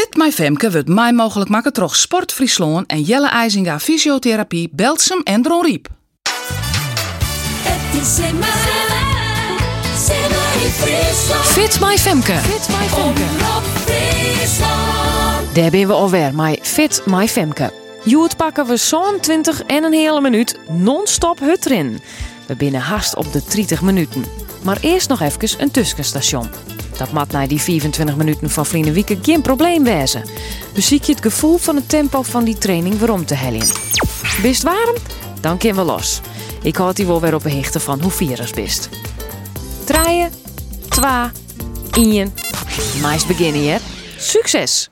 Fit My Femke wordt mij mogelijk maken troch Sport Friesland en Jelle IJzinga Fysiotherapie, Belsum en Dron Riep. Fit My Femke. Fit My Femke. Daar ben we alweer, mijn Fit My Femke. Joet pakken we zo'n 20 en een hele minuut non-stop hut erin. We binnen haast op de 30 minuten. Maar eerst nog even een tussenstation. Dat mat na die 24 minuten van Vrienden Wieken geen probleem wezen. Dus zie je het gevoel van het tempo van die training waarom te hellen. Bist warm? Dan kunnen we los. Ik houd die wel weer op een hichte van hoe virus bist. Draaien, twa, ien. Mais beginnen, hè? Succes!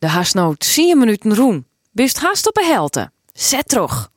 De haast nou 10 minuten roen. Bist haast op een helte. Zet terug.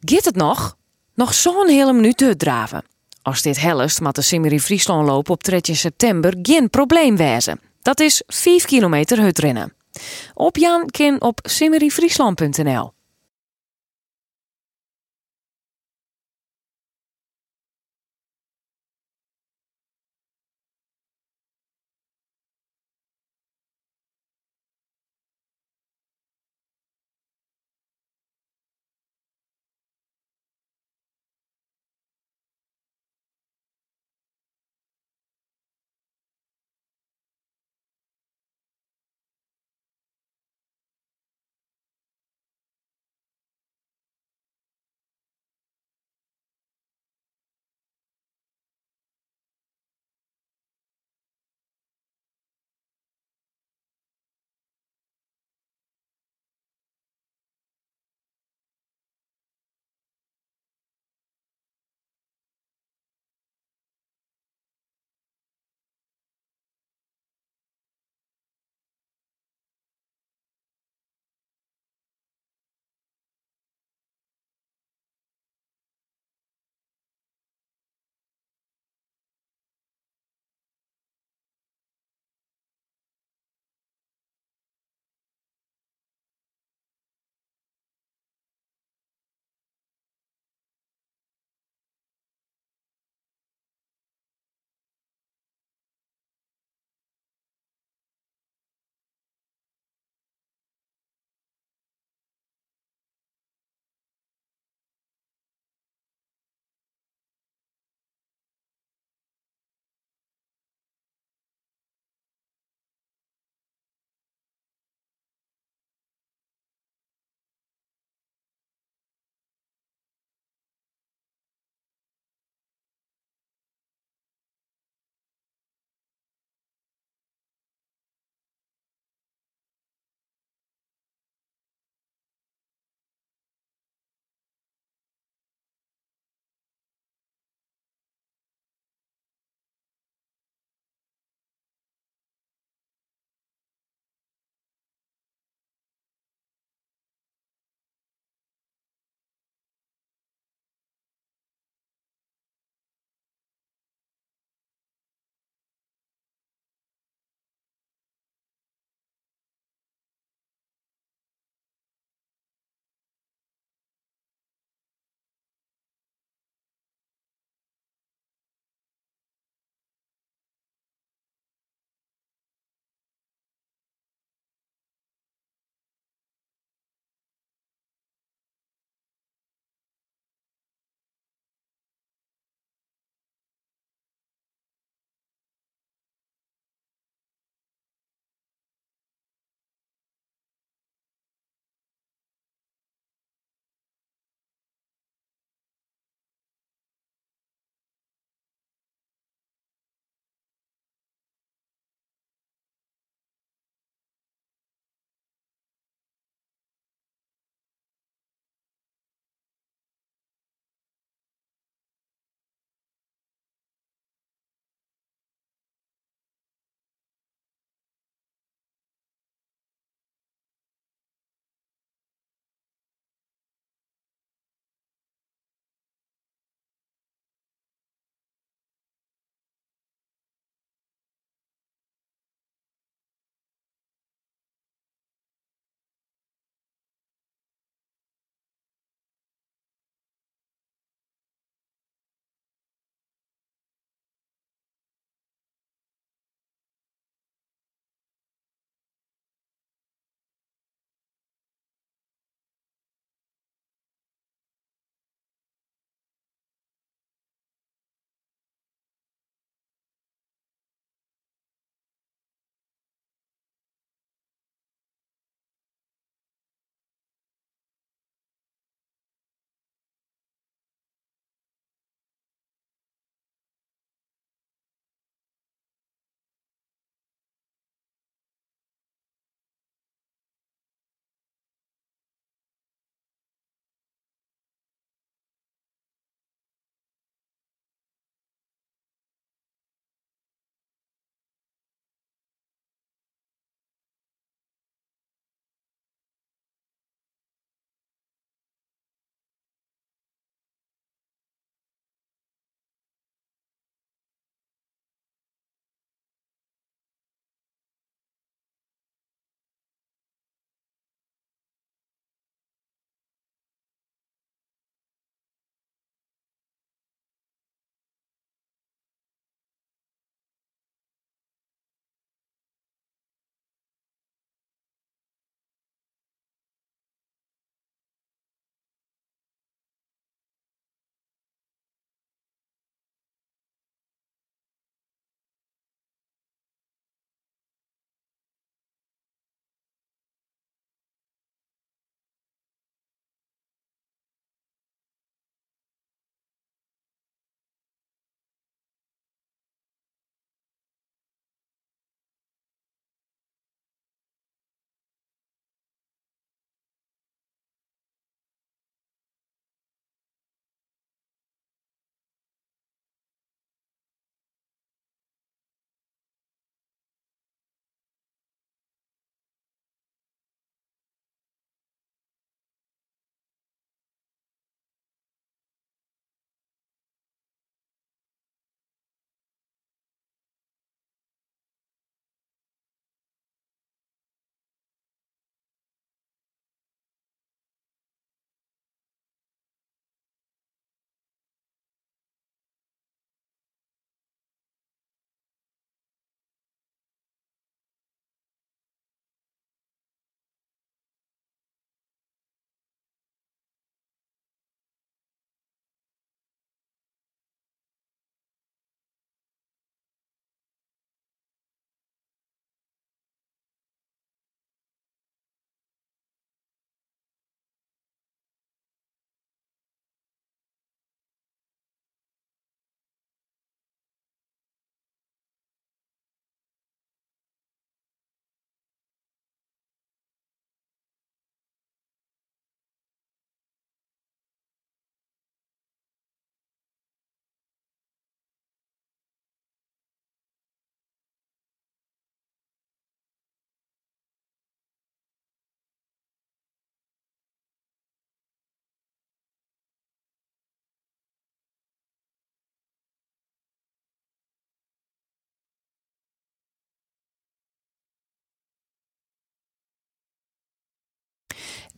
Giet het nog? Nog zo'n hele minuut uitdraven. Als dit hellest moet de Simmery Friesland lopen op 3 september geen probleem wezen. Dat is 5 kilometer uitrennen. Op Jan kan op simmeryfriesland.nl.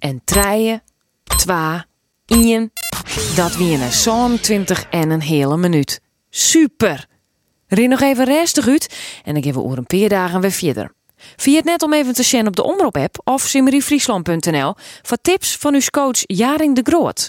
En treien, twa, ien. Dat wie een zo'n 20 en een hele minuut. Super! Rin nog even rustig uit en dan geven we weer verder. Via het net om even te zien op de Omroep-app of simmeryfriesland.nl voor tips van uw coach Jaring de Groot.